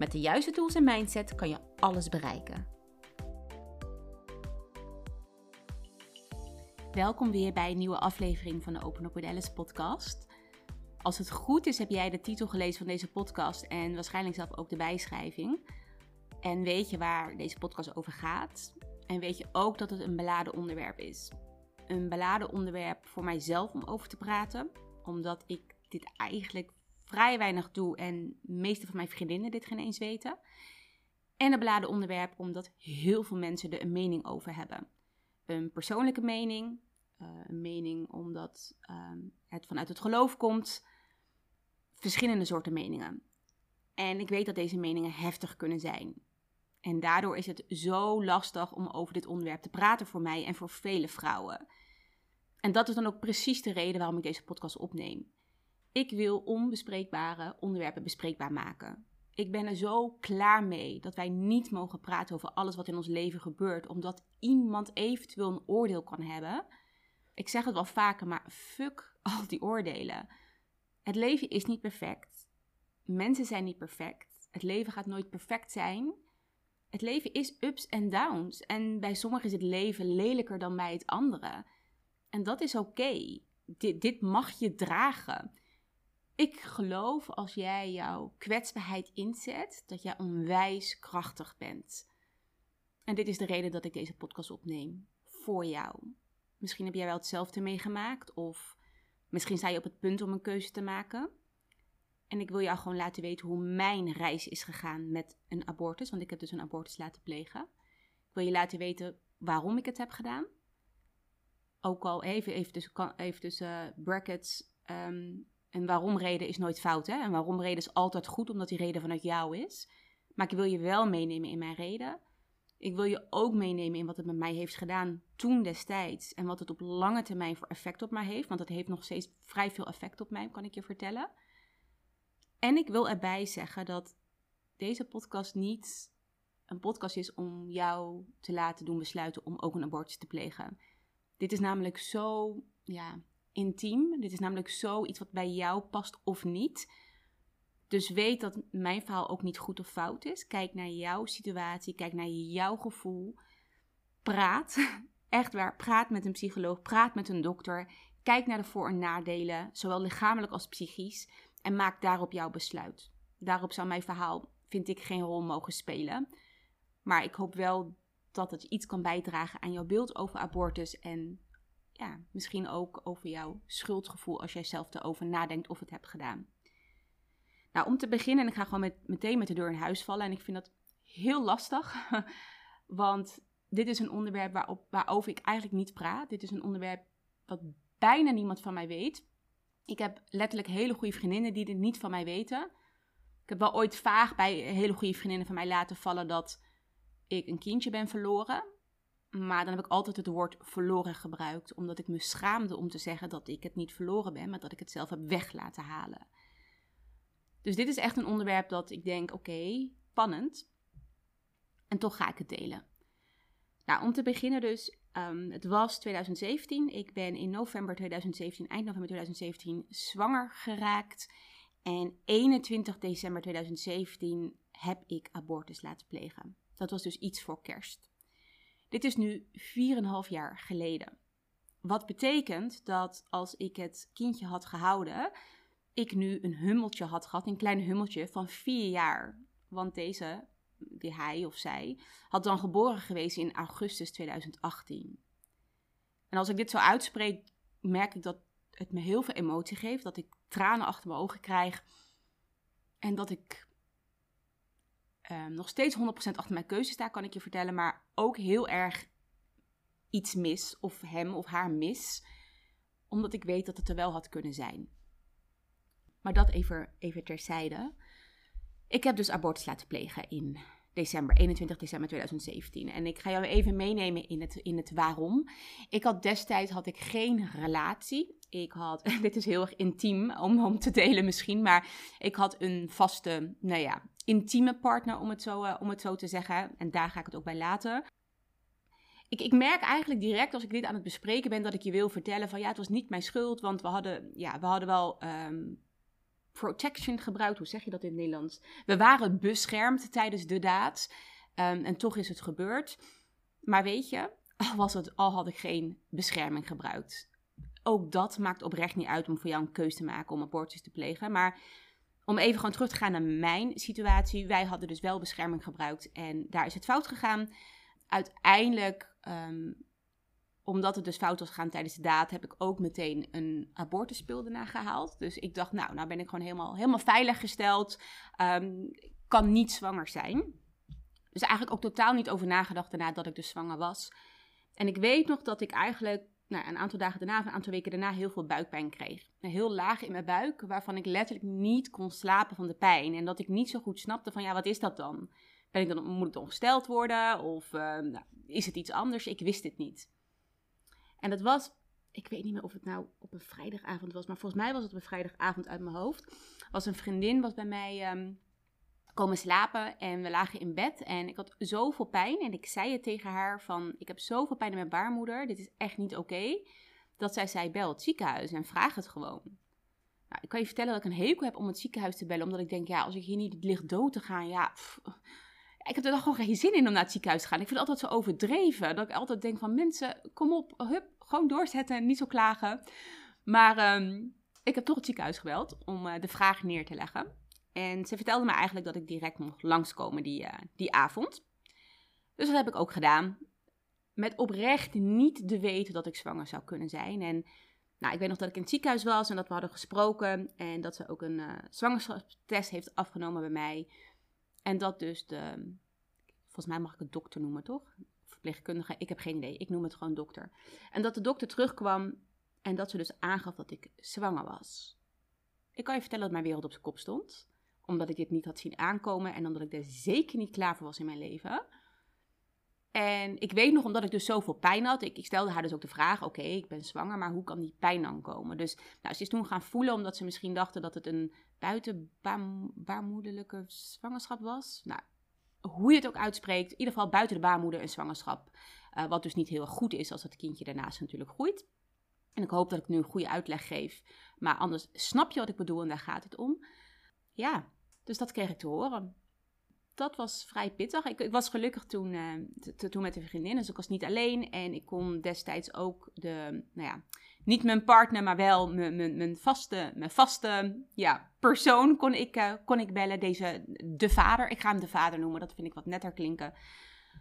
Met de juiste tools en mindset kan je alles bereiken. Welkom weer bij een nieuwe aflevering van de Open Up podcast. Als het goed is, heb jij de titel gelezen van deze podcast en waarschijnlijk zelf ook de bijschrijving. En weet je waar deze podcast over gaat. En weet je ook dat het een beladen onderwerp is. Een beladen onderwerp voor mijzelf om over te praten, omdat ik dit eigenlijk vrij weinig doe en de meeste van mijn vriendinnen dit geen eens weten. En een beladen onderwerp omdat heel veel mensen er een mening over hebben. Een persoonlijke mening, uh, een mening omdat uh, het vanuit het geloof komt, verschillende soorten meningen. En ik weet dat deze meningen heftig kunnen zijn. En daardoor is het zo lastig om over dit onderwerp te praten voor mij en voor vele vrouwen. En dat is dan ook precies de reden waarom ik deze podcast opneem. Ik wil onbespreekbare onderwerpen bespreekbaar maken. Ik ben er zo klaar mee dat wij niet mogen praten over alles wat in ons leven gebeurt, omdat iemand eventueel een oordeel kan hebben. Ik zeg het wel vaker, maar fuck al die oordelen. Het leven is niet perfect. Mensen zijn niet perfect. Het leven gaat nooit perfect zijn. Het leven is ups en downs. En bij sommigen is het leven lelijker dan bij het andere. En dat is oké. Dit, dit mag je dragen. Ik geloof als jij jouw kwetsbaarheid inzet, dat jij onwijs krachtig bent. En dit is de reden dat ik deze podcast opneem. Voor jou. Misschien heb jij wel hetzelfde meegemaakt, of misschien sta je op het punt om een keuze te maken. En ik wil jou gewoon laten weten hoe mijn reis is gegaan met een abortus, want ik heb dus een abortus laten plegen. Ik wil je laten weten waarom ik het heb gedaan. Ook al even, even tussen, even tussen brackets. Um, en waarom reden is nooit fout, hè? En waarom reden is altijd goed, omdat die reden vanuit jou is. Maar ik wil je wel meenemen in mijn reden. Ik wil je ook meenemen in wat het met mij heeft gedaan toen destijds. En wat het op lange termijn voor effect op mij heeft. Want het heeft nog steeds vrij veel effect op mij, kan ik je vertellen. En ik wil erbij zeggen dat deze podcast niet een podcast is om jou te laten doen besluiten om ook een abortus te plegen. Dit is namelijk zo, ja, intiem. Dit is namelijk zoiets wat bij jou past of niet. Dus weet dat mijn verhaal ook niet goed of fout is. Kijk naar jouw situatie, kijk naar jouw gevoel. Praat, echt waar, praat met een psycholoog, praat met een dokter. Kijk naar de voor- en nadelen, zowel lichamelijk als psychisch. En maak daarop jouw besluit. Daarop zou mijn verhaal, vind ik, geen rol mogen spelen. Maar ik hoop wel dat het iets kan bijdragen aan jouw beeld over abortus en ja, misschien ook over jouw schuldgevoel als jij zelf erover nadenkt of het hebt gedaan. Nou, om te beginnen, en ik ga gewoon met, meteen met de deur in huis vallen. En ik vind dat heel lastig, want dit is een onderwerp waarop, waarover ik eigenlijk niet praat. Dit is een onderwerp wat bijna niemand van mij weet. Ik heb letterlijk hele goede vriendinnen die dit niet van mij weten. Ik heb wel ooit vaag bij hele goede vriendinnen van mij laten vallen dat ik een kindje ben verloren. Maar dan heb ik altijd het woord verloren gebruikt, omdat ik me schaamde om te zeggen dat ik het niet verloren ben, maar dat ik het zelf heb weg laten halen. Dus dit is echt een onderwerp dat ik denk, oké, spannend. En toch ga ik het delen. Nou, om te beginnen dus, um, het was 2017. Ik ben in november 2017, eind november 2017, zwanger geraakt. En 21 december 2017 heb ik abortus laten plegen. Dat was dus iets voor kerst. Dit is nu 4,5 jaar geleden. Wat betekent dat als ik het kindje had gehouden, ik nu een hummeltje had gehad, een klein hummeltje van 4 jaar. Want deze, die hij of zij, had dan geboren geweest in augustus 2018. En als ik dit zo uitspreek, merk ik dat het me heel veel emotie geeft, dat ik tranen achter mijn ogen krijg en dat ik um, nog steeds 100% achter mijn keuze sta, kan ik je vertellen. Maar ook heel erg iets mis, of hem of haar mis. Omdat ik weet dat het er wel had kunnen zijn. Maar dat even, even terzijde. Ik heb dus abortus laten plegen in december, 21 december 2017. En ik ga jou even meenemen in het, in het waarom. Ik had destijds had ik geen relatie. Ik had, dit is heel erg intiem om, om te delen misschien, maar ik had een vaste, nou ja, intieme partner om het, zo, uh, om het zo te zeggen. En daar ga ik het ook bij laten. Ik, ik, merk eigenlijk direct als ik dit aan het bespreken ben dat ik je wil vertellen van ja, het was niet mijn schuld, want we hadden, ja, we hadden wel um, protection gebruikt. Hoe zeg je dat in het Nederlands? We waren beschermd tijdens de daad. Um, en toch is het gebeurd. Maar weet je, al, was het, al had ik geen bescherming gebruikt. Ook dat maakt oprecht niet uit om voor jou een keuze te maken om abortus te plegen. Maar om even gewoon terug te gaan naar mijn situatie. Wij hadden dus wel bescherming gebruikt en daar is het fout gegaan. Uiteindelijk um, omdat het dus fout was gegaan tijdens de daad, heb ik ook meteen een abortuspil daarna gehaald. Dus ik dacht, nou, nou ben ik gewoon helemaal, helemaal veilig gesteld. Um, kan niet zwanger zijn. Dus eigenlijk ook totaal niet over nagedacht daarna dat ik dus zwanger was. En ik weet nog dat ik eigenlijk nou, een aantal dagen daarna, of een aantal weken daarna, heel veel buikpijn kreeg. Heel laag in mijn buik, waarvan ik letterlijk niet kon slapen van de pijn. En dat ik niet zo goed snapte van, ja, wat is dat dan? Ben ik dan, moet ik dan ongesteld worden? Of uh, nou, is het iets anders? Ik wist het niet. En dat was, ik weet niet meer of het nou op een vrijdagavond was, maar volgens mij was het op een vrijdagavond uit mijn hoofd. Was een vriendin was bij mij um, komen slapen en we lagen in bed en ik had zoveel pijn en ik zei het tegen haar van, ik heb zoveel pijn in mijn baarmoeder, dit is echt niet oké. dat zij zei, bel het ziekenhuis en vraag het gewoon. Nou, ik kan je vertellen dat ik een hekel heb om het ziekenhuis te bellen, omdat ik denk, ja, als ik hier niet ligt dood te gaan, ja, ik heb er dan gewoon geen zin in om naar het ziekenhuis te gaan. Ik vind het altijd zo overdreven. Dat ik altijd denk van mensen, kom op, hup, gewoon doorzetten, niet zo klagen. Maar um, ik heb toch het ziekenhuis gebeld om uh, de vraag neer te leggen. En ze vertelde me eigenlijk dat ik direct mocht langskomen die, uh, die avond. Dus dat heb ik ook gedaan. Met oprecht niet de weten dat ik zwanger zou kunnen zijn. En nou, ik weet nog dat ik in het ziekenhuis was en dat we hadden gesproken. En dat ze ook een uh, zwangerschapstest heeft afgenomen bij mij. En dat dus de, volgens mij mag ik het dokter noemen, toch? Verpleegkundige, ik heb geen idee. Ik noem het gewoon dokter. En dat de dokter terugkwam en dat ze dus aangaf dat ik zwanger was. Ik kan je vertellen dat mijn wereld op zijn kop stond. Omdat ik dit niet had zien aankomen en omdat ik er zeker niet klaar voor was in mijn leven. En ik weet nog, omdat ik dus zoveel pijn had, ik, ik stelde haar dus ook de vraag: oké, ik ben zwanger, maar hoe kan die pijn dan komen? Dus nou, ze is toen gaan voelen, omdat ze misschien dachten dat het een buitenbaarmoederlijke zwangerschap was. Nou, hoe je het ook uitspreekt, in ieder geval buiten de baarmoeder een zwangerschap. Uh, wat dus niet heel goed is als het kindje daarnaast natuurlijk groeit. En ik hoop dat ik nu een goede uitleg geef. Maar anders snap je wat ik bedoel en daar gaat het om. Ja, dus dat kreeg ik te horen dat was vrij pittig. Ik, ik was gelukkig toen, uh, toen met een vriendin, dus ik was niet alleen. En ik kon destijds ook de, nou ja, niet mijn partner, maar wel mijn, mijn, vaste, mijn vaste ja, persoon kon ik, uh, kon ik bellen. Deze, de vader, ik ga hem de vader noemen, dat vind ik wat netter klinken.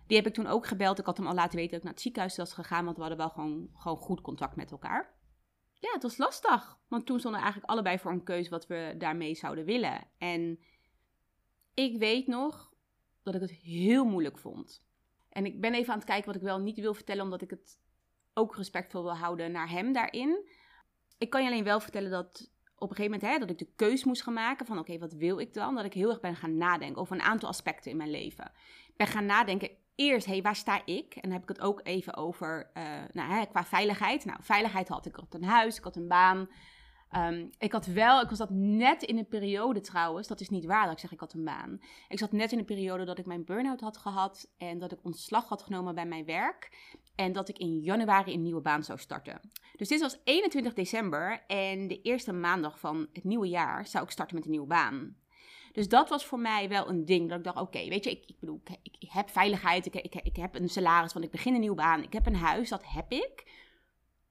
Die heb ik toen ook gebeld. Ik had hem al laten weten dat ik naar het ziekenhuis was gegaan, want we hadden wel gewoon, gewoon goed contact met elkaar. Ja, het was lastig, want toen stonden we eigenlijk allebei voor een keuze wat we daarmee zouden willen. En ik weet nog dat ik het heel moeilijk vond. En ik ben even aan het kijken wat ik wel niet wil vertellen, omdat ik het ook respectvol wil houden naar hem daarin. Ik kan je alleen wel vertellen dat op een gegeven moment hè, dat ik de keus moest gaan maken van oké, wat wil ik dan? Dat ik heel erg ben gaan nadenken over een aantal aspecten in mijn leven. Ik ben gaan nadenken eerst, hé, hey, waar sta ik? En dan heb ik het ook even over, uh, nou, hè, qua veiligheid. Nou, veiligheid had ik. Ik had een huis, ik had een baan. Um, ik had wel, ik was dat net in een periode trouwens, dat is niet waar dat ik zeg ik had een baan. Ik zat net in een periode dat ik mijn burn-out had gehad en dat ik ontslag had genomen bij mijn werk. En dat ik in januari een nieuwe baan zou starten. Dus dit was 21 december en de eerste maandag van het nieuwe jaar zou ik starten met een nieuwe baan. Dus dat was voor mij wel een ding. Dat ik dacht, oké, weet je, ik, ik bedoel, ik, ik, heb veiligheid, ik, ik, ik heb een salaris, want ik begin een nieuwe baan. Ik heb een huis, dat heb ik.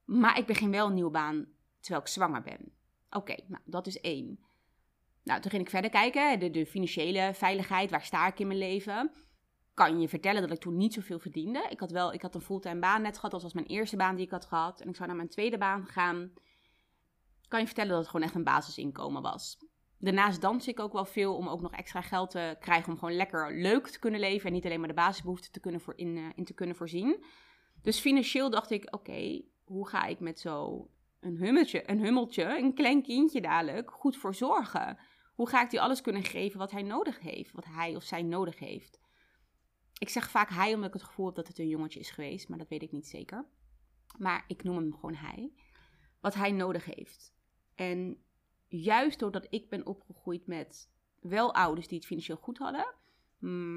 Maar ik begin wel een nieuwe baan terwijl ik zwanger ben. Oké, nou, dat is één. Nou, toen ging ik verder kijken, de, financiële veiligheid, waar sta ik in mijn leven? Kan je vertellen dat ik toen niet zoveel verdiende? Ik had wel, ik had een fulltime baan net gehad, dat was mijn eerste baan die ik had gehad. En ik zou naar mijn tweede baan gaan. Kan je vertellen dat het gewoon echt een basisinkomen was? Daarnaast dans ik ook wel veel om ook nog extra geld te krijgen om gewoon lekker leuk te kunnen leven en niet alleen maar de basisbehoeften te kunnen voor, in, in te kunnen voorzien. Dus financieel dacht ik, oké, hoe ga ik met zo een hummeltje, een hummeltje, een klein kindje dadelijk, goed voor zorgen? Hoe ga ik die alles kunnen geven wat hij nodig heeft, wat hij of zij nodig heeft? Ik zeg vaak hij omdat ik het gevoel heb dat het een jongetje is geweest, maar dat weet ik niet zeker. Maar ik noem hem gewoon hij. Wat hij nodig heeft. En juist doordat ik ben opgegroeid met wel ouders die het financieel goed hadden,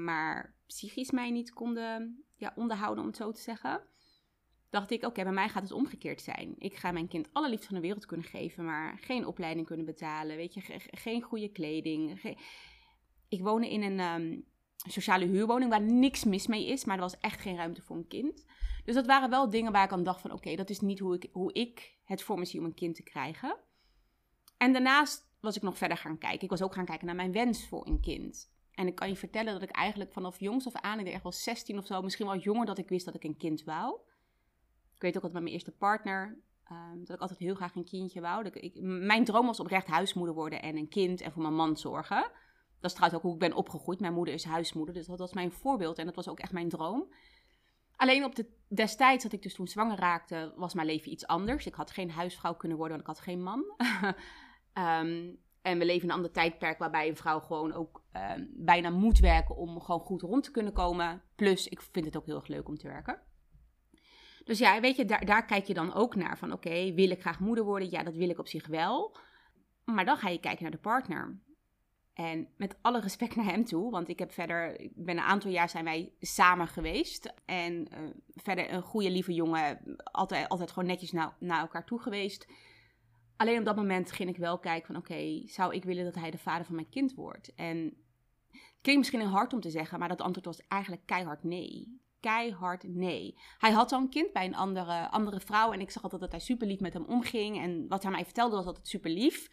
maar psychisch mij niet konden ja, onderhouden, om het zo te zeggen, dacht ik, oké, bij mij gaat het omgekeerd zijn. Ik ga mijn kind alle liefde van de wereld kunnen geven, maar geen opleiding kunnen betalen, weet je, geen goede kleding. Ik woonde in een ehm, sociale huurwoning waar niks mis mee is, maar er was echt geen ruimte voor een kind. Dus dat waren wel dingen waar ik aan dacht van, oké, dat is niet hoe ik, hoe ik het voor me zie om een kind te krijgen. En daarnaast was ik nog verder gaan kijken. Ik was ook gaan kijken naar mijn wens voor een kind. En ik kan je vertellen dat ik eigenlijk vanaf jongs af aan, ik denk echt wel 16 of zo, misschien wel jonger, dat ik wist dat ik een kind wou. Ik weet ook dat met mijn eerste partner, um, dat ik altijd heel graag een kindje wou. Ik, mijn droom was oprecht huismoeder worden en een kind en voor mijn man zorgen. Dat is trouwens ook hoe ik ben opgegroeid. Mijn moeder is huismoeder, dus dat was mijn voorbeeld en dat was ook echt mijn droom. Alleen op de destijds dat ik dus toen zwanger raakte, was mijn leven iets anders. Ik had geen huisvrouw kunnen worden, want ik had geen man. um, en we leven in een ander tijdperk waarbij een vrouw gewoon ook um, bijna moet werken om gewoon goed rond te kunnen komen. Plus, ik vind het ook heel erg leuk om te werken. Dus ja, weet je, daar, daar kijk je dan ook naar. Van oké, wil ik graag moeder worden? Ja, dat wil ik op zich wel. Maar dan ga je kijken naar de partner. En met alle respect naar hem toe, want ik heb verder, ik ben een aantal jaar zijn wij samen geweest. En uh, verder een goede, lieve jongen, altijd, altijd gewoon netjes naar, naar elkaar toe geweest. Alleen op dat moment ging ik wel kijken van oké, zou ik willen dat hij de vader van mijn kind wordt? En het klinkt misschien heel hard om te zeggen, maar dat antwoord was eigenlijk keihard nee. Keihard nee. Hij had al een kind bij een andere, andere vrouw en ik zag altijd dat hij super lief met hem omging. En wat hij mij vertelde was altijd super lief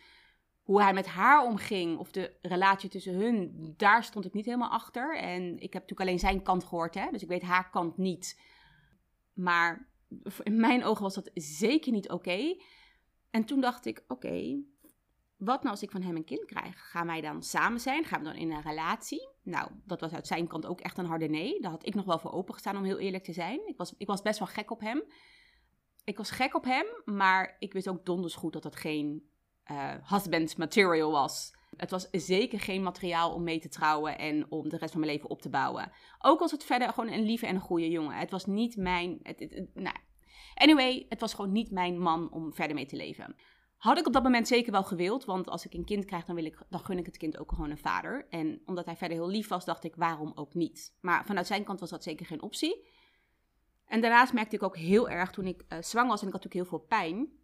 hoe hij met haar omging of de relatie tussen hun, daar stond ik niet helemaal achter. En ik heb natuurlijk alleen zijn kant gehoord, hè? dus ik weet haar kant niet. Maar in mijn ogen was dat zeker niet oké. En toen dacht ik: oké, wat nou als ik van hem een kind krijg? Gaan wij dan samen zijn? Gaan we dan in een relatie? Nou, dat was uit zijn kant ook echt een harde nee. Daar had ik nog wel voor opengestaan, om heel eerlijk te zijn. Ik was, ik was best wel gek op hem. Ik was gek op hem, maar ik wist ook donders goed dat dat geen uh, husband material was. Het was zeker geen materiaal om mee te trouwen en om de rest van mijn leven op te bouwen. Ook was het verder gewoon een lieve en een goede jongen. Het was niet mijn. Het, nou. Anyway, het was gewoon niet mijn man om verder mee te leven. Had ik op dat moment zeker wel gewild, want als ik een kind krijg, dan, wil ik, dan gun ik het kind ook gewoon een vader. En omdat hij verder heel lief was, dacht ik, waarom ook niet? Maar vanuit zijn kant was dat zeker geen optie. En daarnaast merkte ik ook heel erg toen ik uh, zwanger was en ik had natuurlijk heel veel pijn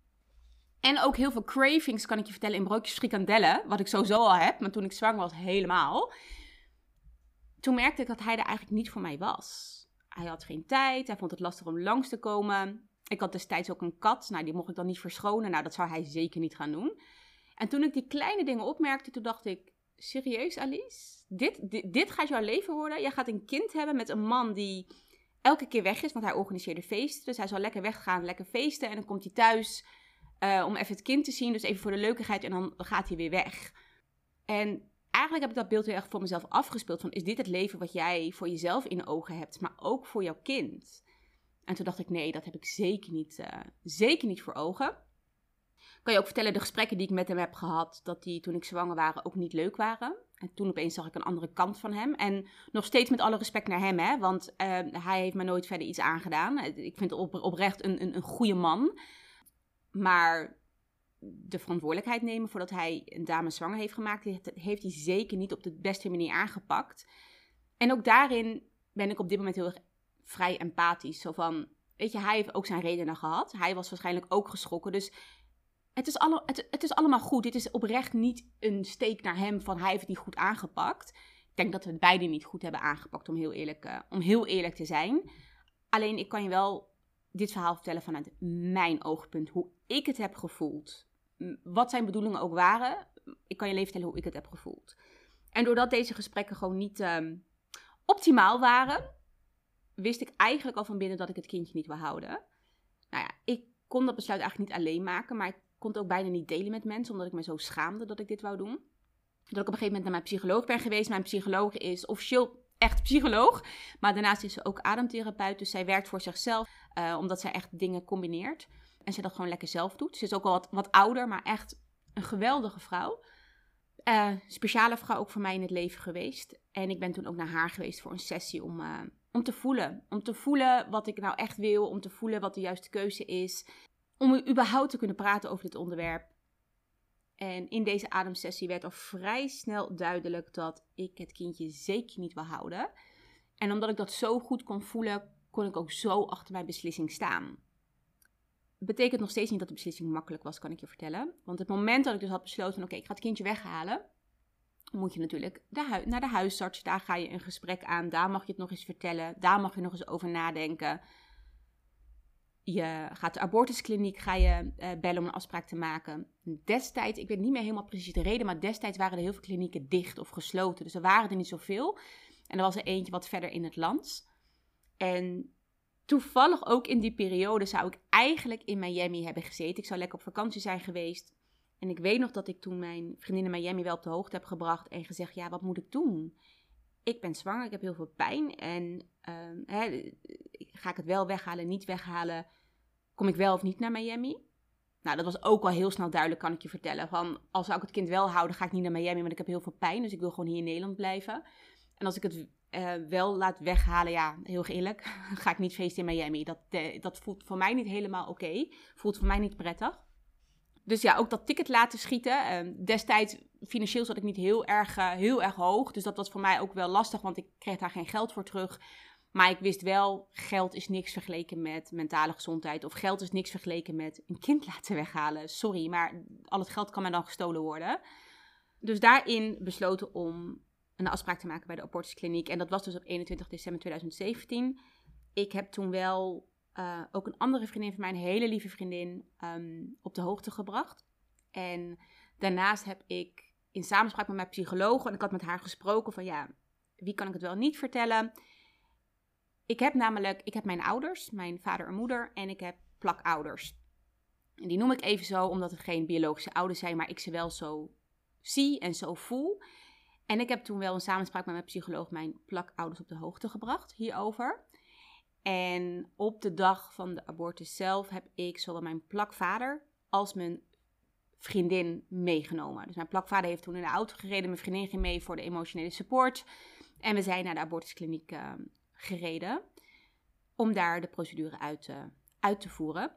en ook heel veel cravings, kan ik je vertellen, in broodjes frikandellen. Wat ik sowieso al heb, maar toen ik zwanger was helemaal. Toen merkte ik dat hij er eigenlijk niet voor mij was. Hij had geen tijd, hij vond het lastig om langs te komen. Ik had destijds ook een kat, nou die mocht ik dan niet verschonen. Nou, dat zou hij zeker niet gaan doen. En toen ik die kleine dingen opmerkte, toen dacht ik, serieus Alice? Dit, dit, gaat jouw leven worden? Jij gaat een kind hebben met een man die elke keer weg is, want hij organiseerde feesten. Dus hij zal lekker weggaan, lekker feesten en dan komt hij thuis uh, om even het kind te zien. Dus even voor de leukigheid en dan gaat hij weer weg. En eigenlijk heb ik dat beeld heel erg voor mezelf afgespeeld. Van is dit het leven wat jij voor jezelf in ogen hebt, maar ook voor jouw kind? En toen dacht ik, nee, dat heb ik zeker niet, uh, zeker niet voor ogen. Kan je ook vertellen, de gesprekken die ik met hem heb gehad, dat die toen ik zwanger waren ook niet leuk waren. En toen opeens zag ik een andere kant van hem. En nog steeds met alle respect naar hem, hè, want uh, hij heeft me nooit verder iets aangedaan. Ik vind op, oprecht een, een, een goede man. Maar de verantwoordelijkheid nemen voordat hij een dame zwanger heeft gemaakt, heeft hij zeker niet op de beste manier aangepakt. En ook daarin ben ik op dit moment heel erg vrij empathisch. Zo van, weet je, hij heeft ook zijn redenen gehad. Hij was waarschijnlijk ook geschrokken. Dus het is, alle, het, is allemaal goed. Dit is oprecht niet een steek naar hem van hij heeft het niet goed aangepakt. Ik denk dat we het beide niet goed hebben aangepakt, om heel eerlijk, uh, om heel eerlijk te zijn. Alleen ik kan je wel dit verhaal vertellen vanuit mijn oogpunt. Hoe ik het heb gevoeld. Wat zijn bedoelingen ook waren. Ik kan je leven vertellen hoe ik het heb gevoeld. En doordat deze gesprekken gewoon niet um, optimaal waren, wist ik eigenlijk al van binnen dat ik het kindje niet wil houden. Nou ja, ik kon dat besluit eigenlijk niet alleen maken, maar ik kon het ook bijna niet delen met mensen, omdat ik me zo schaamde dat ik dit wou doen. Dat ik op een gegeven moment naar mijn psycholoog ben geweest. Mijn psycholoog is officieel echt psycholoog. Maar daarnaast is ze ook ademtherapeut. Dus zij werkt voor zichzelf, uh, omdat zij echt dingen combineert. En ze dat gewoon lekker zelf doet. Ze is ook al wat, wat ouder, maar echt een geweldige vrouw. uh, speciale vrouw ook voor mij in het leven geweest. En ik ben toen ook naar haar geweest voor een sessie om, uh, om te voelen. Om te voelen wat ik nou echt wil, om te voelen wat de juiste keuze is. Om überhaupt te kunnen praten over dit onderwerp. En in deze ademsessie werd al vrij snel duidelijk dat ik het kindje zeker niet wil houden. En omdat ik dat zo goed kon voelen, kon ik ook zo achter mijn beslissing staan. Betekent nog steeds niet dat de beslissing makkelijk was, kan ik je vertellen. Want het moment dat ik dus had besloten, oké, ik ga het kindje weghalen, moet je natuurlijk naar de huisarts. Daar ga je een gesprek aan, daar mag je het nog eens vertellen, daar mag je nog eens over nadenken. Je gaat de abortuskliniek ga je, uh, bellen om een afspraak te maken. Destijds, ik weet niet meer helemaal precies de reden, maar destijds waren er heel veel klinieken dicht of gesloten. Dus er waren er niet zoveel. En er was er eentje wat verder in het land. En toevallig ook in die periode zou ik eigenlijk in Miami hebben gezeten. Ik zou lekker op vakantie zijn geweest. En ik weet nog dat ik toen mijn vriendin in Miami wel op de hoogte heb gebracht en gezegd: Ja, wat moet ik doen? Ik ben zwanger, ik heb heel veel pijn. En uh, hè, ga ik het wel weghalen, niet weghalen? Kom ik wel of niet naar Miami? Nou, dat was ook al heel snel duidelijk, kan ik je vertellen. Van, als zou ik het kind wel houden, ga ik niet naar Miami, want ik heb heel veel pijn. Dus ik wil gewoon hier in Nederland blijven. En als ik het uh, wel laat weghalen, ja, heel eerlijk, ga ik niet feesten in Miami. Dat, uh, dat voelt voor mij niet helemaal oké. Voelt voor mij niet prettig. Dus ja, ook dat ticket laten schieten. Uh, destijds, financieel zat ik niet heel erg, eh, heel erg hoog. Dus dat was voor mij ook wel lastig, want ik kreeg daar geen geld voor terug. Maar ik wist wel, geld is niks vergeleken met mentale gezondheid. Of geld is niks vergeleken met een kind laten weghalen. Sorry, maar al het geld kan mij dan gestolen worden. Dus daarin besloten om een afspraak te maken bij de abortuskliniek. En dat was dus op 21 december 2017. Ik heb toen wel uh, ook een andere vriendin van mij, een hele lieve vriendin, um, op de hoogte gebracht. En daarnaast heb ik in samenspraak met mijn psycholoog, en ik had met haar gesproken van ja, wie kan ik het wel niet vertellen? Ik heb namelijk, ik heb mijn ouders, mijn vader en moeder, en ik heb plakouders. En die noem ik even zo, omdat het geen biologische ouders zijn, maar ik ze wel zo zie en zo voel. En ik heb toen wel een samenspraak met mijn psycholoog mijn plakouders op de hoogte gebracht hierover. En op de dag van de abortus zelf heb ik zowel mijn plakvader als mijn vriendin meegenomen. Dus mijn plakvader heeft toen in de auto gereden, mijn vriendin ging mee voor de emotionele support. En we zijn naar de abortuskliniek uh, gereden om daar de procedure uit, uit te voeren.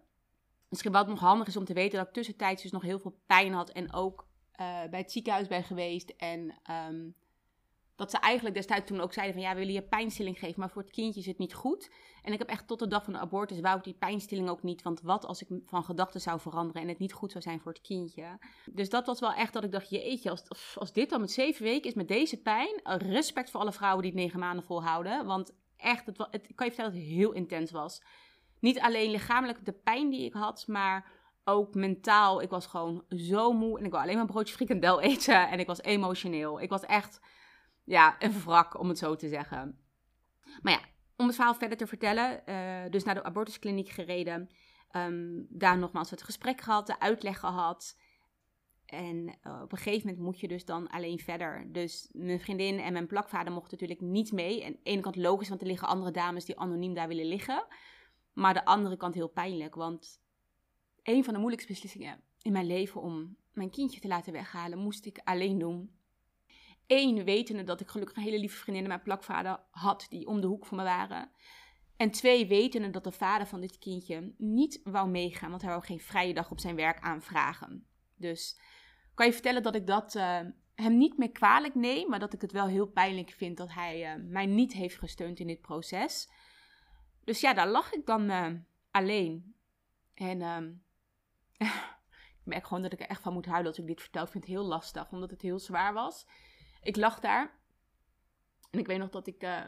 Misschien wat nog handig is om te weten dat ik tussentijds dus nog heel veel pijn had en ook uh, bij het ziekenhuis ben geweest. En um, dat ze eigenlijk destijds toen ook zeiden van ja, we willen je pijnstilling geven, maar voor het kindje is het niet goed. En ik heb echt tot de dag van de abortus wou ik die pijnstilling ook niet, want wat als ik van gedachten zou veranderen en het niet goed zou zijn voor het kindje. Dus dat was wel echt dat ik dacht, jeetje, als, als dit dan met zeven weken is met deze pijn, respect voor alle vrouwen die het negen maanden volhouden, want echt, het, het, ik kan je vertellen dat het heel intens was. Niet alleen lichamelijk de pijn die ik had, maar ook mentaal. Ik was gewoon zo moe en ik wou alleen maar broodje frikandel eten en ik was emotioneel. Ik was echt, ja, een wrak om het zo te zeggen. Maar ja, om het verhaal verder te vertellen, uh, dus naar de abortuskliniek gereden. Um, daar nogmaals het gesprek gehad, de uitleg gehad. En uh, op een gegeven moment moet je dus dan alleen verder. Dus mijn vriendin en mijn plakvader mochten natuurlijk niet mee. En aan de ene kant logisch, want er liggen andere dames die anoniem daar willen liggen. Maar de andere kant heel pijnlijk, want een van de moeilijkste beslissingen in mijn leven om mijn kindje te laten weghalen, moest ik alleen doen. Eén, wetende dat ik gelukkig een hele lieve vriendin en mijn plakvader had die om de hoek voor me waren. En twee, wetende dat de vader van dit kindje niet wou meegaan, want hij wou geen vrije dag op zijn werk aanvragen. Dus kan je vertellen dat ik dat uh, hem niet meer kwalijk neem, maar dat ik het wel heel pijnlijk vind dat hij uh, mij niet heeft gesteund in dit proces. Dus ja, daar lag ik dan uh, alleen. En ehm, ik merk gewoon dat ik er echt van moet huilen als ik dit vertel. Ik vind het heel lastig, omdat het heel zwaar was. Ik lag daar. En ik weet nog dat ik... Uh,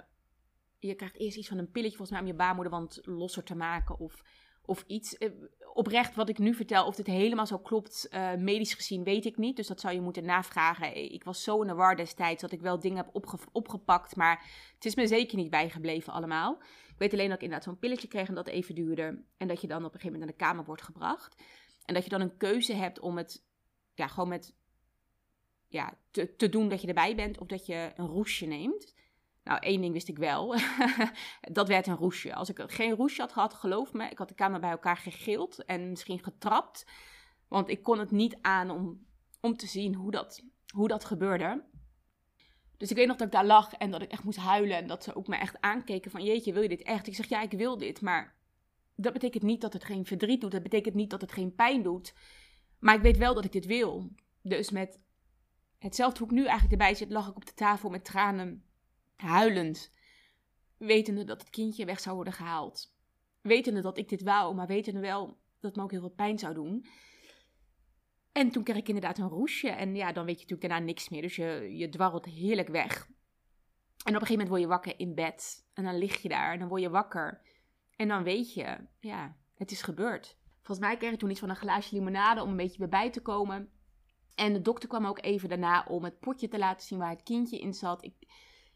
je krijgt eerst iets van een pilletje volgens mij om je baarmoederwand losser te maken. Of, of iets. Uh, oprecht wat ik nu vertel, of dit helemaal zo klopt, uh, medisch gezien, weet ik niet. Dus dat zou je moeten navragen. Ik was zo in de war destijds dat ik wel dingen heb opge opgepakt. Maar het is me zeker niet bijgebleven allemaal. Ik weet alleen dat ik inderdaad zo'n pilletje kreeg en dat even duurde. En dat je dan op een gegeven moment naar de kamer wordt gebracht. En dat je dan een keuze hebt om het ja, gewoon met ja, te, doen dat je erbij bent of dat je een roesje neemt. Nou, één ding wist ik wel. dat werd een roesje. Als ik geen roesje had gehad, geloof me, ik had de kamer bij elkaar gegild en misschien getrapt. Want ik kon het niet aan om, om te zien hoe dat hoe dat gebeurde. Dus ik weet nog dat ik daar lag en dat ik echt moest huilen. En dat ze ook me echt aankeken van, jeetje, wil je dit echt? Ik zeg, ja, ik wil dit. Maar dat betekent niet dat het geen verdriet doet. Dat betekent niet dat het geen pijn doet. Maar ik weet wel dat ik dit wil. Dus met hetzelfde hoe ik nu eigenlijk erbij zit, lag ik op de tafel met tranen, huilend. Wetende dat het kindje weg zou worden gehaald. Wetende dat ik dit wou, maar wetende wel dat het me ook heel veel pijn zou doen. En toen kreeg ik inderdaad een roesje. En ja, dan weet je natuurlijk daarna niks meer. Dus je, je dwarrelt heerlijk weg. En op een gegeven moment word je wakker in bed. En dan lig je daar en dan word je wakker. En dan weet je, ja, het is gebeurd. Volgens mij kreeg ik toen iets van een glaasje limonade om een beetje bij te komen. En de dokter kwam ook even daarna om het potje te laten zien waar het kindje in zat. Ik,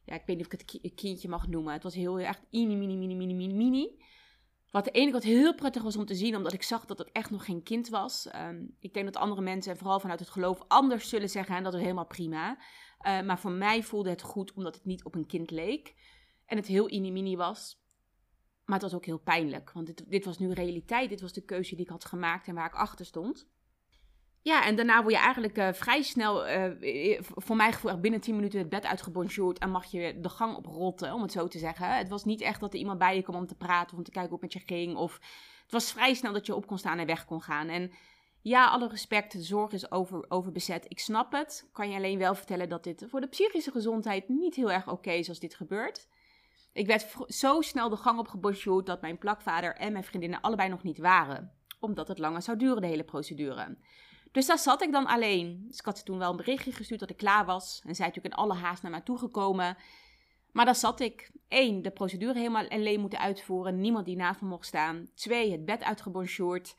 ja, ik weet niet of ik het kindje mag noemen. Het was heel echt mini, mini, mini, mini, mini, mini. Wat de ene kant heel prettig was om te zien, omdat ik zag dat het echt nog geen kind was. Ehm, ik denk dat andere mensen, en vooral vanuit het geloof, anders zullen zeggen. En dat is helemaal prima. Uh, maar voor mij voelde het goed, omdat het niet op een kind leek. En het heel mini was. Maar het was ook heel pijnlijk. Want dit, dit was nu realiteit. Dit was de keuze die ik had gemaakt en waar ik achter stond. Ja, en daarna word je eigenlijk uh, vrij snel, uh, voor mijn gevoel, binnen 10 minuten het bed uitgebonjourd en mag je de gang oprotten, om het zo te zeggen. Het was niet echt dat er iemand bij je kwam om te praten of om te kijken hoe het met je ging. Of het was vrij snel dat je op kon staan en weg kon gaan. En ja, alle respect, de zorg is over, overbezet. Ik snap het. Kan je alleen wel vertellen dat dit voor de psychische gezondheid niet heel erg oké is als dit gebeurt. Ik werd zo snel de gang op dat mijn plakvader en mijn vriendinnen allebei nog niet waren. Omdat het langer zou duren, de hele procedure. Dus daar zat ik dan alleen. Dus ik had ze toen wel een berichtje gestuurd dat ik klaar was. En zij natuurlijk in alle haast naar mij toegekomen. Maar daar zat ik. Eén, de procedure helemaal alleen moeten uitvoeren. Niemand die naast me mocht staan. Twee, het bed uitgebonjourd.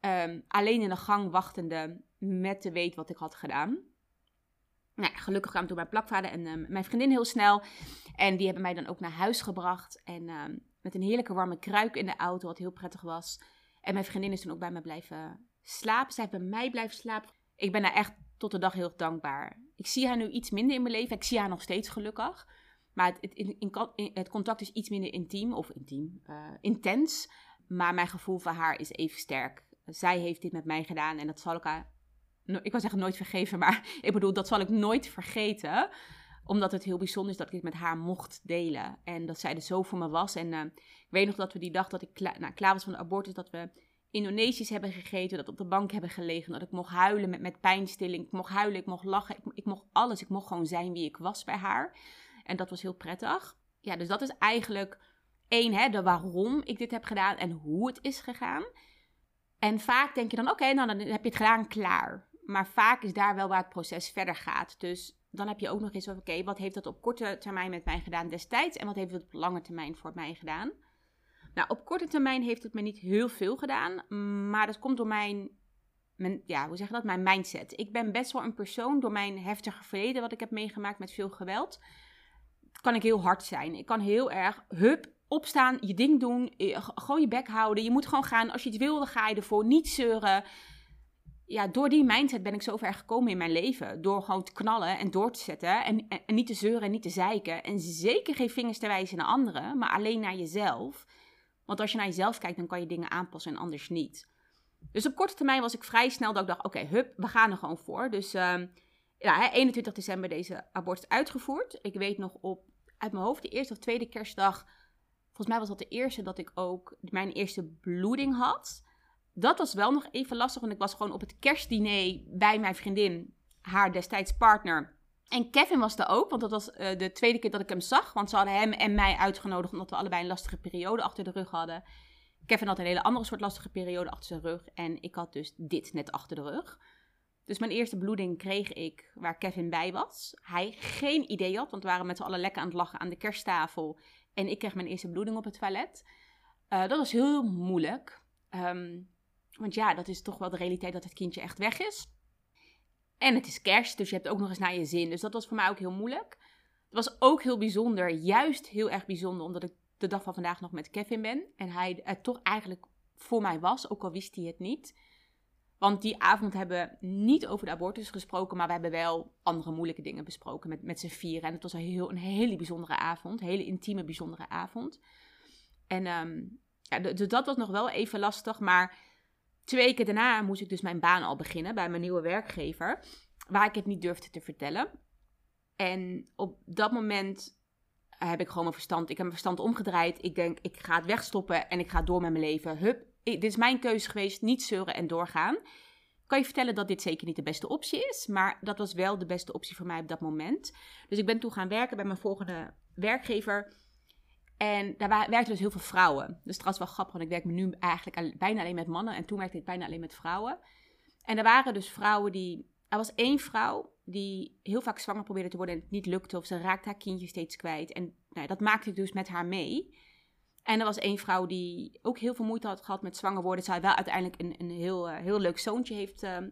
Um, alleen in de gang wachtende met te weten wat ik had gedaan. Nou, gelukkig kwamen toen mijn plakvader en ehm, mijn vriendin heel snel. En die hebben mij dan ook naar huis gebracht. En ehm, met een heerlijke warme kruik in de auto, wat heel prettig was. En mijn vriendin is toen ook bij me blijven slapen. Zij bij mij blijven slapen. Ik ben daar echt tot de dag heel dankbaar. Ik zie haar nu iets minder in mijn leven. Ik zie haar nog steeds gelukkig. Maar het, in, het contact is iets minder intiem. Of intiem, uh, intens. Maar mijn gevoel voor haar is even sterk. Zij heeft dit met mij gedaan. En dat zal ik haar... Ik wil zeggen nooit vergeven. Maar ik bedoel, dat zal ik nooit vergeten omdat het heel bijzonder is dat ik dit met haar mocht delen. En dat zij er zo voor me was. En uh, ik weet nog dat we die dag dat ik nou, klaar was van de abortus, dat we Indonesisch hebben gegeten, dat op de bank hebben gelegen, dat ik mocht huilen met, met pijnstilling. Ik mocht huilen, ik mocht lachen, ik, ik mocht alles. Ik mocht gewoon zijn wie ik was bij haar. En dat was heel prettig. Ja, dus dat is eigenlijk één, hè, de waarom ik dit heb gedaan en hoe het is gegaan. En vaak denk je dan, oké, nou dan heb je het gedaan, klaar. Maar vaak is daar wel waar het proces verder gaat. Dus dan heb je ook nog eens oké, wat heeft dat op korte termijn met mij gedaan destijds en wat heeft het op lange termijn voor mij gedaan? Nou, op korte termijn heeft het me niet heel veel gedaan, maar dat komt door mijn, mijn, ja, hoe zeg je dat, mijn mindset. Ik ben best wel een persoon door mijn heftige verleden, wat ik heb meegemaakt met veel geweld, kan ik heel hard zijn. Ik kan heel erg, hup, opstaan, je ding doen, gewoon je bek houden. Je moet gewoon gaan. Als je het wil, dan ga je ervoor. Niet zeuren. Ja, door die mindset ben ik zo ver gekomen in mijn leven. Door gewoon te knallen en door te zetten. En, en, en niet te zeuren en niet te zeiken. En zeker geen vingers te wijzen naar anderen, maar alleen naar jezelf. Want als je naar jezelf kijkt, dan kan je dingen aanpassen en anders niet. Dus op korte termijn was ik vrij snel dat ik dacht, oké, hup, we gaan er gewoon voor. Dus uh, ja, 21 december deze abortus uitgevoerd. Ik weet nog op, uit mijn hoofd, de eerste of tweede kerstdag, volgens mij was dat de eerste dat ik ook mijn eerste bloeding had. Dat was wel nog even lastig, want ik was gewoon op het kerstdiner bij mijn vriendin, haar destijds partner. En Kevin was er ook, want dat was uh, de tweede keer dat ik hem zag. Want ze hadden hem en mij uitgenodigd omdat we allebei een lastige periode achter de rug hadden. Kevin had een hele andere soort lastige periode achter zijn rug. En ik had dus dit net achter de rug. Dus mijn eerste bloeding kreeg ik waar Kevin bij was. Hij geen idee had, want we waren met z'n allen lekker aan het lachen aan de kersttafel. En ik kreeg mijn eerste bloeding op het toilet. Uh, dat was heel moeilijk. Um, want ja, dat is toch wel de realiteit dat het kindje echt weg is. En het is kerst, dus je hebt ook nog eens naar je zin. Dus dat was voor mij ook heel moeilijk. Het was ook heel bijzonder, juist heel erg bijzonder, omdat ik de dag van vandaag nog met Kevin ben. En hij het toch eigenlijk voor mij was, ook al wist hij het niet. Want die avond hebben we niet over de abortus gesproken, maar we hebben wel andere moeilijke dingen besproken met, met z'n vieren. En het was een, heel, een hele bijzondere avond, een hele intieme, bijzondere avond. En um, ja, dus dat was nog wel even lastig, maar Twee weken daarna moest ik dus mijn baan al beginnen bij mijn nieuwe werkgever. waar ik het niet durfde te vertellen. En op dat moment heb ik gewoon mijn verstand. Ik heb mijn verstand omgedraaid. Ik denk, ik ga het wegstoppen en ik ga door met mijn leven. Hup, dit is mijn keuze geweest. Niet zeuren en doorgaan. Kan je vertellen dat dit zeker niet de beste optie is. Maar dat was wel de beste optie voor mij op dat moment. Dus ik ben toen gaan werken bij mijn volgende werkgever. En daar werkten dus heel veel vrouwen. Dus was wel grappig, want ik werk nu eigenlijk bijna alleen met mannen. En toen werkte ik bijna alleen met vrouwen. En er waren dus vrouwen die... Er was één vrouw die heel vaak zwanger probeerde te worden en het niet lukte. Of ze raakte haar kindje steeds kwijt. En nou, dat maakte ik dus met haar mee. En er was één vrouw die ook heel veel moeite had gehad met zwanger worden. Zij wel uiteindelijk een, een heel, uh, heel leuk zoontje heeft, uh, uh,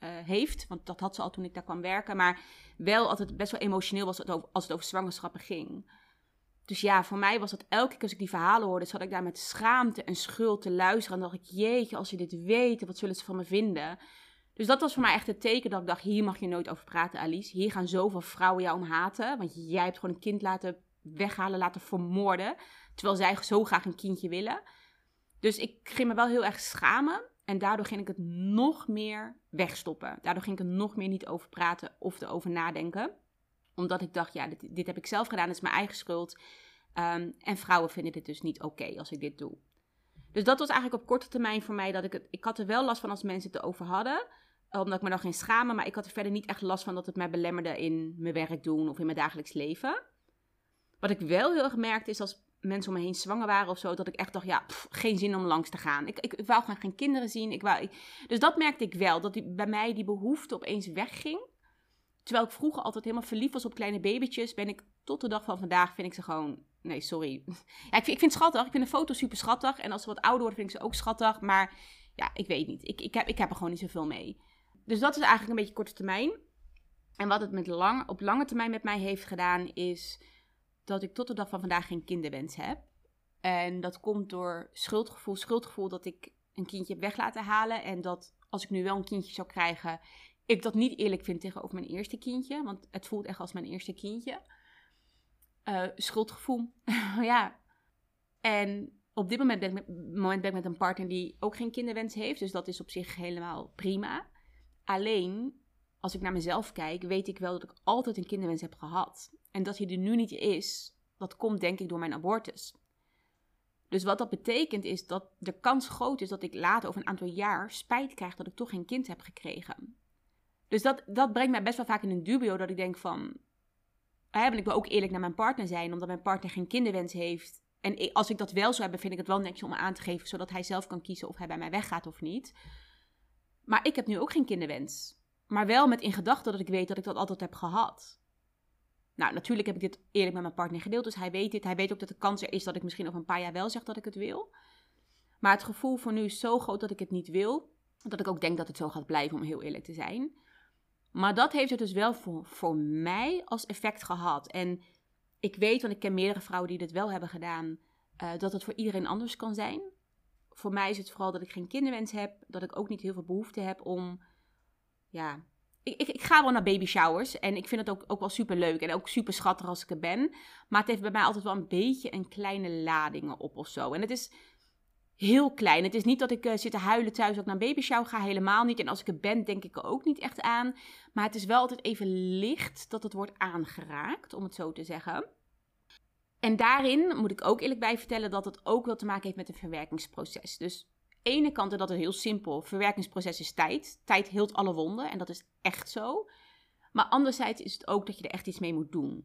heeft. Want dat had ze al toen ik daar kwam werken. Maar wel altijd best wel emotioneel was het als het over zwangerschappen ging. Dus ja, voor mij was dat elke keer als ik die verhalen hoorde, zat ik daar met schaamte en schuld te luisteren. En dacht ik, jeetje, als ze dit weten, wat zullen ze van me vinden? Dus dat was voor mij echt het teken dat ik dacht, hier mag je nooit over praten, Alice. Hier gaan zoveel vrouwen jou om haten. Want jij hebt gewoon een kind laten weghalen, laten vermoorden. Terwijl zij zo graag een kindje willen. Dus ik ging me wel heel erg schamen. En daardoor ging ik het nog meer wegstoppen. Daardoor ging ik er nog meer niet over praten of erover nadenken. Omdat ik dacht, ja, dit, dit heb ik zelf gedaan, het is mijn eigen schuld. Ehm, en vrouwen vinden dit dus niet oké als ik dit doe. Dus dat was eigenlijk op korte termijn voor mij dat ik het. Ik had er wel last van als mensen het erover hadden omdat ik me dan geen schamen, maar ik had er verder niet echt last van dat het mij belemmerde in mijn werk doen of in mijn dagelijks leven. Wat ik wel heel erg merkte is als mensen om me heen zwanger waren of zo, dat ik echt dacht, ja, geen zin om langs te gaan. Ik, ik, wou gewoon geen kinderen zien. Ik wou, dus dat merkte ik wel, dat die, bij mij die behoefte opeens wegging. Terwijl ik vroeger altijd helemaal verliefd was op kleine babytjes, ben ik tot de dag van vandaag, vind ik ze gewoon, nee, sorry. Ja, ik, vind, ik vind het schattig, ik vind de foto super schattig. En als ze wat ouder worden, vind ik ze ook schattig. Maar ja, ik weet niet. Ik, ik, heb, ik heb er gewoon niet zoveel mee dus dat is eigenlijk een beetje korte termijn. En wat het met lang, op lange termijn met mij heeft gedaan, is dat ik tot de dag van vandaag geen kinderwens heb. En dat komt door schuldgevoel. Schuldgevoel dat ik een kindje heb weg laten halen. En dat als ik nu wel een kindje zou krijgen, ik dat niet eerlijk vind tegenover mijn eerste kindje. Want het voelt echt als mijn eerste kindje. Uh, schuldgevoel. ja. En op dit moment ben, ik met, moment ben ik met een partner die ook geen kinderwens heeft. Dus dat is op zich helemaal prima. Alleen, als ik naar mezelf kijk, weet ik wel dat ik altijd een kinderwens heb gehad. En dat hij er nu niet is, dat komt denk ik door mijn abortus. Dus wat dat betekent is dat de kans groot is dat ik later over een aantal jaar spijt krijg dat ik toch geen kind heb gekregen. Dus dat, dat brengt mij best wel vaak in een dubio dat ik denk van... Hè, ik wil ook eerlijk naar mijn partner zijn, omdat mijn partner geen kinderwens heeft. En als ik dat wel zou hebben, vind ik het wel netjes om aan te geven, zodat hij zelf kan kiezen of hij bij mij weggaat of niet. Maar ik heb nu ook geen kinderwens. Maar wel met in gedachten dat ik weet dat ik dat altijd heb gehad. Nou, natuurlijk heb ik dit eerlijk met mijn partner gedeeld, dus hij weet dit. Hij weet ook dat de kans er is dat ik misschien over een paar jaar wel zeg dat ik het wil. Maar het gevoel voor nu is zo groot dat ik het niet wil. Dat ik ook denk dat het zo gaat blijven, om heel eerlijk te zijn. Maar dat heeft het dus wel voor, voor mij als effect gehad. En ik weet, want ik ken meerdere vrouwen die dit wel hebben gedaan, uh, dat het voor iedereen anders kan zijn voor mij is het vooral dat ik geen kinderwens heb. Dat ik ook niet heel veel behoefte heb om. Ja. Ik, ik, ik ga wel naar baby showers. En ik vind het ook, ook wel super leuk. En ook super schattig als ik er ben. Maar het heeft bij mij altijd wel een beetje een kleine ladingen op of zo. En het is heel klein. Het is niet dat ik uh, zit te huilen thuis ook naar een baby shower ga. Helemaal niet. En als ik er ben, denk ik er ook niet echt aan. Maar het is wel altijd even licht dat het wordt aangeraakt, om het zo te zeggen. En daarin moet ik ook eerlijk bij vertellen dat het ook wel te maken heeft met een verwerkingsproces. Dus ene kant, en dat is heel simpel, verwerkingsproces is tijd. Tijd hield alle wonden en dat is echt zo. Maar anderzijds is het ook dat je er echt iets mee moet doen.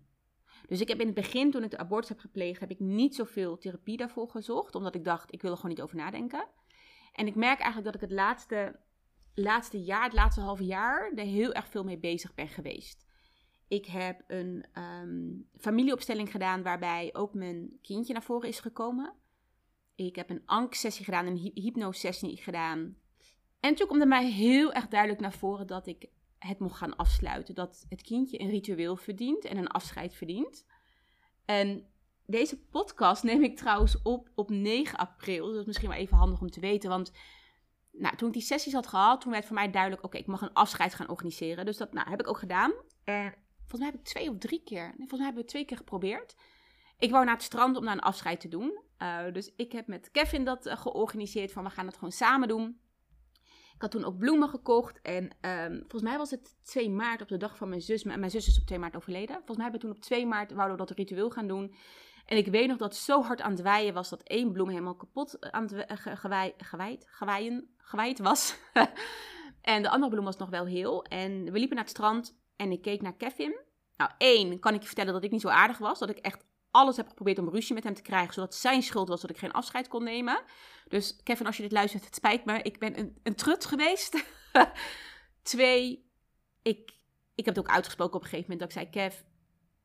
Dus ik heb in het begin, toen ik de abortus heb gepleegd, heb ik niet zoveel therapie daarvoor gezocht. Omdat ik dacht, ik wil er gewoon niet over nadenken. En ik merk eigenlijk dat ik het laatste, laatste jaar, het laatste half jaar, er heel erg veel mee bezig ben geweest. Ik heb een um, familieopstelling gedaan waarbij ook mijn kindje naar voren is gekomen. Ik heb een ANK-sessie gedaan, een hypnosessie gedaan. En toen kwam er mij heel erg duidelijk naar voren dat ik het mocht gaan afsluiten. Dat het kindje een ritueel verdient en een afscheid verdient. En deze podcast neem ik trouwens op op 9 april. Dus dat is misschien wel even handig om te weten. Want nou, toen ik die sessies had gehad, toen werd voor mij duidelijk: oké, ik mag een afscheid gaan organiseren. Dus dat nou, heb ik ook gedaan. En Volgens mij heb ik twee of drie keer. Nee, volgens mij hebben we twee keer geprobeerd. Ik wou naar het strand om daar een afscheid te doen. Uh, dus ik heb met Kevin dat uh, georganiseerd van we gaan het gewoon samen doen. Ik had toen ook bloemen gekocht. En ehm, volgens mij was het 2 maart op de dag van mijn zus. Mijn zus is op 2 maart overleden. Volgens mij hebben we toen op 2 maart wouden we dat ritueel gaan doen. En ik weet nog dat het zo hard aan het waaien was dat één bloem helemaal kapot aan het gewijd, gewaaien, gewijd was. en de andere bloem was nog wel heel. En we liepen naar het strand en ik keek naar Kevin. Nou, één kan ik je vertellen dat ik niet zo aardig was. Dat ik echt alles heb geprobeerd om ruzie met hem te krijgen, zodat zijn schuld was dat ik geen afscheid kon nemen. Dus Kevin, als je dit luistert, het spijt me. Ik ben een, een trut geweest. Twee, ik, ik heb het ook uitgesproken op een gegeven moment dat ik zei, Kev,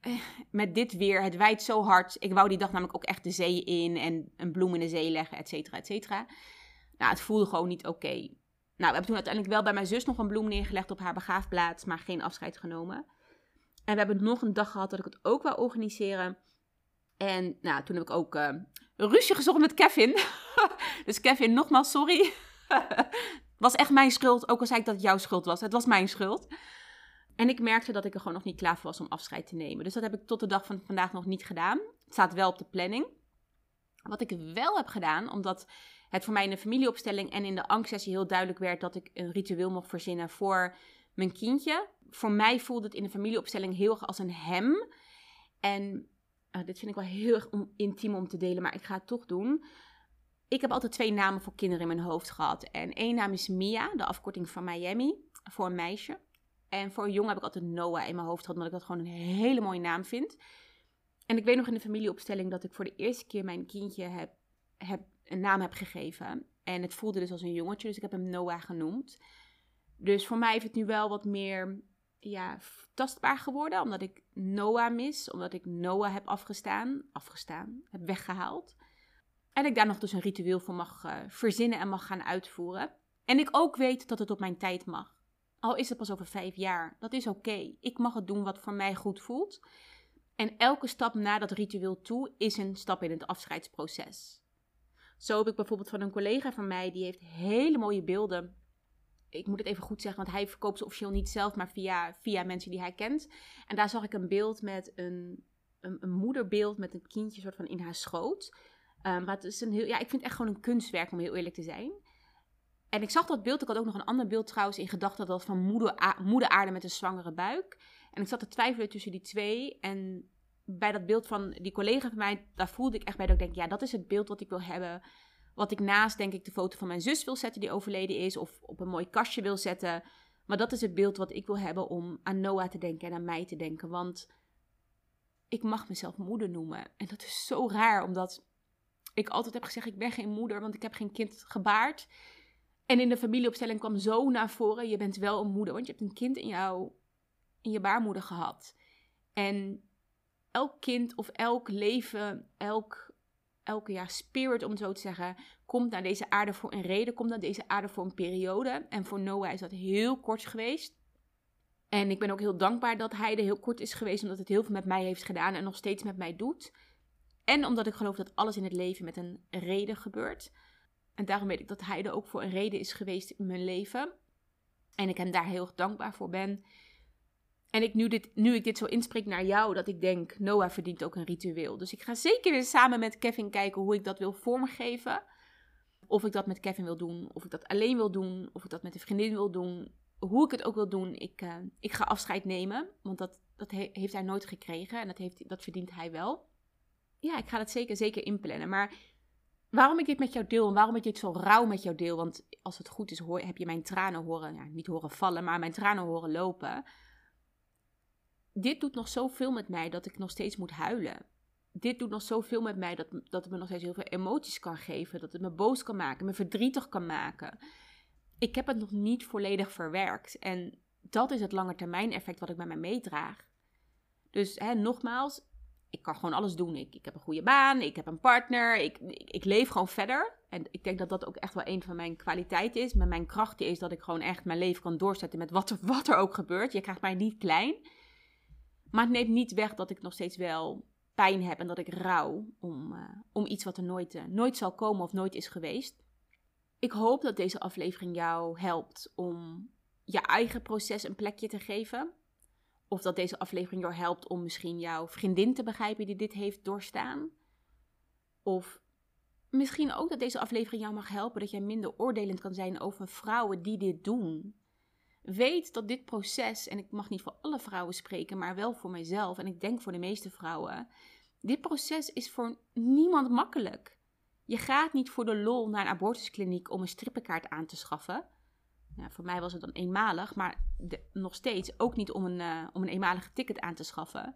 eh, met dit weer, het wijdt zo hard. Ik wou die dag namelijk ook echt de zee in en een bloem in de zee leggen, et cetera, et cetera. Nou, het voelde gewoon niet oké. Nou, we hebben toen uiteindelijk wel bij mijn zus nog een bloem neergelegd op haar begraafplaats, maar geen afscheid genomen. En we hebben nog een dag gehad dat ik het ook wou organiseren. En nou, toen heb ik ook uh, ruzie gezocht met Kevin. dus Kevin, nogmaals sorry. was echt mijn schuld, ook al zei ik dat het jouw schuld was. Het was mijn schuld. En ik merkte dat ik er gewoon nog niet klaar voor was om afscheid te nemen. Dus dat heb ik tot de dag van vandaag nog niet gedaan. Het staat wel op de planning. Wat ik wel heb gedaan, omdat het voor mij in de familieopstelling en in de angstsessie heel duidelijk werd dat ik een ritueel mocht verzinnen voor mijn kindje. Voor mij voelde het in de familieopstelling heel erg als een hem. En uh, dit vind ik wel heel erg intiem om te delen, maar ik ga het toch doen. Ik heb altijd twee namen voor kinderen in mijn hoofd gehad. En één naam is Mia, de afkorting van Miami, voor een meisje. En voor een jongen heb ik altijd Noah in mijn hoofd gehad, omdat ik dat gewoon een hele mooie naam vind. En ik weet nog in de familieopstelling dat ik voor de eerste keer mijn kindje heb, heb, een naam heb gegeven. En het voelde dus als een jongetje, dus ik heb hem Noah genoemd. Dus voor mij heeft het nu wel wat meer ja, tastbaar geworden, omdat ik Noah mis, omdat ik Noah heb afgestaan, afgestaan, heb weggehaald. En ik daar nog dus een ritueel voor mag uh, verzinnen en mag gaan uitvoeren. En ik ook weet dat het op mijn tijd mag. Al is het pas over vijf jaar, dat is oké. Ik mag het doen wat voor mij goed voelt. En elke stap na dat ritueel toe is een stap in het afscheidsproces. Zo heb ik bijvoorbeeld van een collega van mij, die heeft hele mooie beelden ik moet het even goed zeggen, want hij verkoopt ze officieel niet zelf, maar via, via mensen die hij kent. En daar zag ik een beeld met een, een, een moederbeeld met een kindje soort van in haar schoot. Um, maar het is een heel, ja, ik vind het echt gewoon een kunstwerk om heel eerlijk te zijn. En ik zag dat beeld, ik had ook nog een ander beeld trouwens in gedachten, dat van moeder, moeder aarde met een zwangere buik. En ik zat te twijfelen tussen die twee. En bij dat beeld van die collega van mij, daar voelde ik echt bij dat ik denk, ja, dat is het beeld wat ik wil hebben wat ik naast, denk ik, de foto van mijn zus wil zetten die overleden is. Of op een mooi kastje wil zetten. Maar dat is het beeld wat ik wil hebben om aan Noah te denken en aan mij te denken. Want ik mag mezelf moeder noemen. En dat is zo raar, omdat ik altijd heb gezegd: ik ben geen moeder, want ik heb geen kind gebaard. En in de familieopstelling kwam zo naar voren: je bent wel een moeder, want je hebt een kind in, jou, in je baarmoeder gehad. En elk kind of elk leven, elk elke jaar spirit, om het zo te zeggen, komt naar deze aarde voor een reden, komt naar deze aarde voor een periode. En voor Noah is dat heel kort geweest. En ik ben ook heel dankbaar dat hij er heel kort is geweest, omdat het heel veel met mij heeft gedaan en nog steeds met mij doet. En omdat ik geloof dat alles in het leven met een reden gebeurt. En daarom weet ik dat hij er ook voor een reden is geweest in mijn leven. En ik hem daar heel erg dankbaar voor ben. En ik nu, dit, nu ik dit zo inspreek naar jou, dat ik denk, Noah verdient ook een ritueel. Dus ik ga zeker weer samen met Kevin kijken hoe ik dat wil vormgeven. Of ik dat met Kevin wil doen, of ik dat alleen wil doen, of ik dat met een vriendin wil doen. Hoe ik het ook wil doen, ik, uh, ik ga afscheid nemen. Want dat, dat heeft hij nooit gekregen en dat, heeft, dat verdient hij wel. Ja, ik ga dat zeker, zeker inplannen. Maar waarom ik dit met jou deel en waarom ik dit zo rauw met jou deel. Want als het goed is, hoor, heb je mijn tranen horen, niet horen vallen, maar mijn tranen horen lopen dit doet nog zoveel met mij dat ik nog steeds moet huilen. Dit doet nog zoveel met mij dat, dat het me nog steeds heel veel emoties kan geven. Dat het me boos kan maken, me verdrietig kan maken. Ik heb het nog niet volledig verwerkt. En dat is het langetermijn effect wat ik bij mij meedraag. Dus hè, nogmaals, ik kan gewoon alles doen. Ik, ik heb een goede baan, ik heb een partner, ik, ik, leef gewoon verder. En ik denk dat dat ook echt wel een van mijn kwaliteiten is. Maar mijn kracht is dat ik gewoon echt mijn leven kan doorzetten met wat wat er ook gebeurt. Je krijgt mij niet klein. Maar het neemt niet weg dat ik nog steeds wel pijn heb en dat ik rouw om, uh, om iets wat er nooit, uh, nooit zal komen of nooit is geweest. Ik hoop dat deze aflevering jou helpt om je eigen proces een plekje te geven. Of dat deze aflevering jou helpt om misschien jouw vriendin te begrijpen die dit heeft doorstaan. Of misschien ook dat deze aflevering jou mag helpen dat jij minder oordelend kan zijn over vrouwen die dit doen. Weet dat dit proces, en ik mag niet voor alle vrouwen spreken, maar wel voor mijzelf en ik denk voor de meeste vrouwen, dit proces is voor niemand makkelijk. Je gaat niet voor de lol naar een abortuskliniek om een strippenkaart aan te schaffen. Nou, voor mij was het dan eenmalig, maar nog steeds ook niet om een, uh, om een eenmalige ticket aan te schaffen.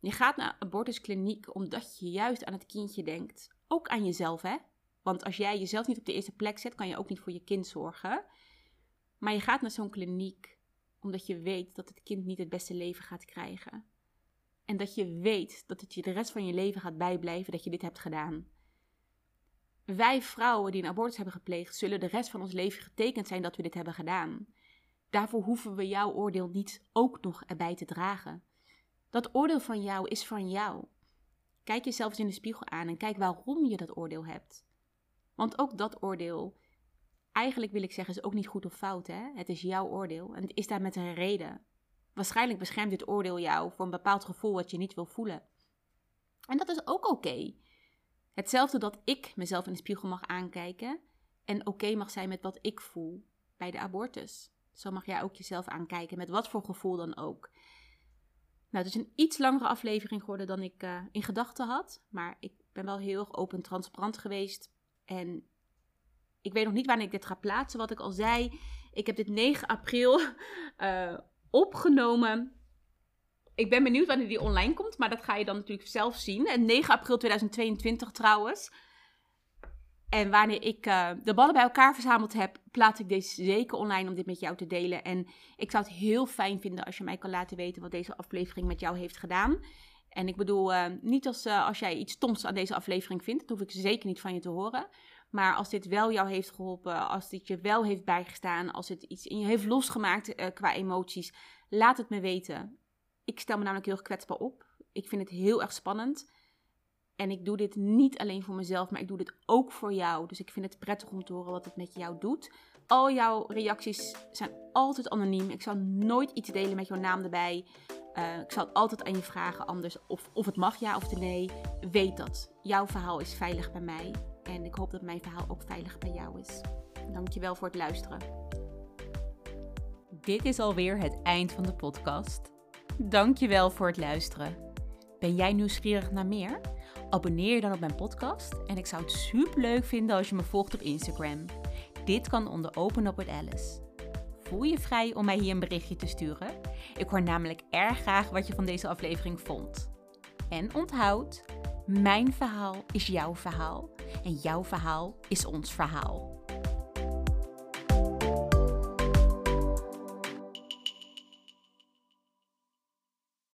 Je gaat naar een abortuskliniek omdat je juist aan het kindje denkt. Ook aan jezelf, hè? Want als jij jezelf niet op de eerste plek zet, kan je ook niet voor je kind zorgen. Maar je gaat naar zo'n kliniek omdat je weet dat het kind niet het beste leven gaat krijgen. En dat je weet dat het je de rest van je leven gaat bijblijven dat je dit hebt gedaan. Wij vrouwen die een abortus hebben gepleegd, zullen de rest van ons leven getekend zijn dat we dit hebben gedaan. Daarvoor hoeven we jouw oordeel niet ook nog erbij te dragen. Dat oordeel van jou is van jou. Kijk jezelf eens in de spiegel aan en kijk waarom je dat oordeel hebt. Want ook dat oordeel, eigenlijk wil ik zeggen, is ook niet goed of fout. Hè? Het is jouw oordeel en het is daar met een reden. Waarschijnlijk beschermt dit oordeel jou voor een bepaald gevoel wat je niet wil voelen. En dat is ook oké. Hetzelfde dat ik mezelf in de spiegel mag aankijken en oké mag zijn met wat ik voel bij de abortus. Zo mag jij ook jezelf aankijken met wat voor gevoel dan ook. Nou, het is een iets langere aflevering geworden dan ik uh, in gedachten had. Maar ik ben wel heel open en transparant geweest. En ik weet nog niet wanneer ik dit ga plaatsen. Wat ik al zei, ik heb dit 9 april uh, opgenomen. Ik ben benieuwd wanneer die online komt, maar dat ga je dan natuurlijk zelf zien. En 9 april 2022 trouwens. En wanneer ik uh, de ballen bij elkaar verzameld heb, plaats ik deze zeker online om dit met jou te delen. En ik zou het heel fijn vinden als je mij kan laten weten wat deze aflevering met jou heeft gedaan. En ik bedoel, uh, niet als, als jij iets stoms aan deze aflevering vindt, dat hoef ik zeker niet van je te horen. Maar als dit wel jou heeft geholpen, als dit je wel heeft bijgestaan, als het iets in je heeft losgemaakt qua emoties, laat het me weten. Ik stel me namelijk heel kwetsbaar op. Ik vind het heel erg spannend. En ik doe dit niet alleen voor mezelf, maar ik doe dit ook voor jou. Dus ik vind het prettig om te horen wat het met jou doet. Al jouw reacties zijn altijd anoniem. Ik zal nooit iets delen met jouw naam erbij. Uh, ik zal altijd aan je vragen anders of, of het mag ja of nee. Weet dat. Jouw verhaal is veilig bij mij. En ik hoop dat mijn verhaal ook veilig bij jou is. Dankjewel voor het luisteren. Dit is alweer het eind van de podcast. Dankjewel voor het luisteren. Ben jij nieuwsgierig naar meer? Abonneer je dan op mijn podcast en ik zou het super leuk vinden als je me volgt op Instagram. Dit kan onder Open Up with Alice. Voel je vrij om mij hier een berichtje te sturen? Ik hoor namelijk erg graag wat je van deze aflevering vond. En onthoud, mijn verhaal is jouw verhaal en jouw verhaal is ons verhaal.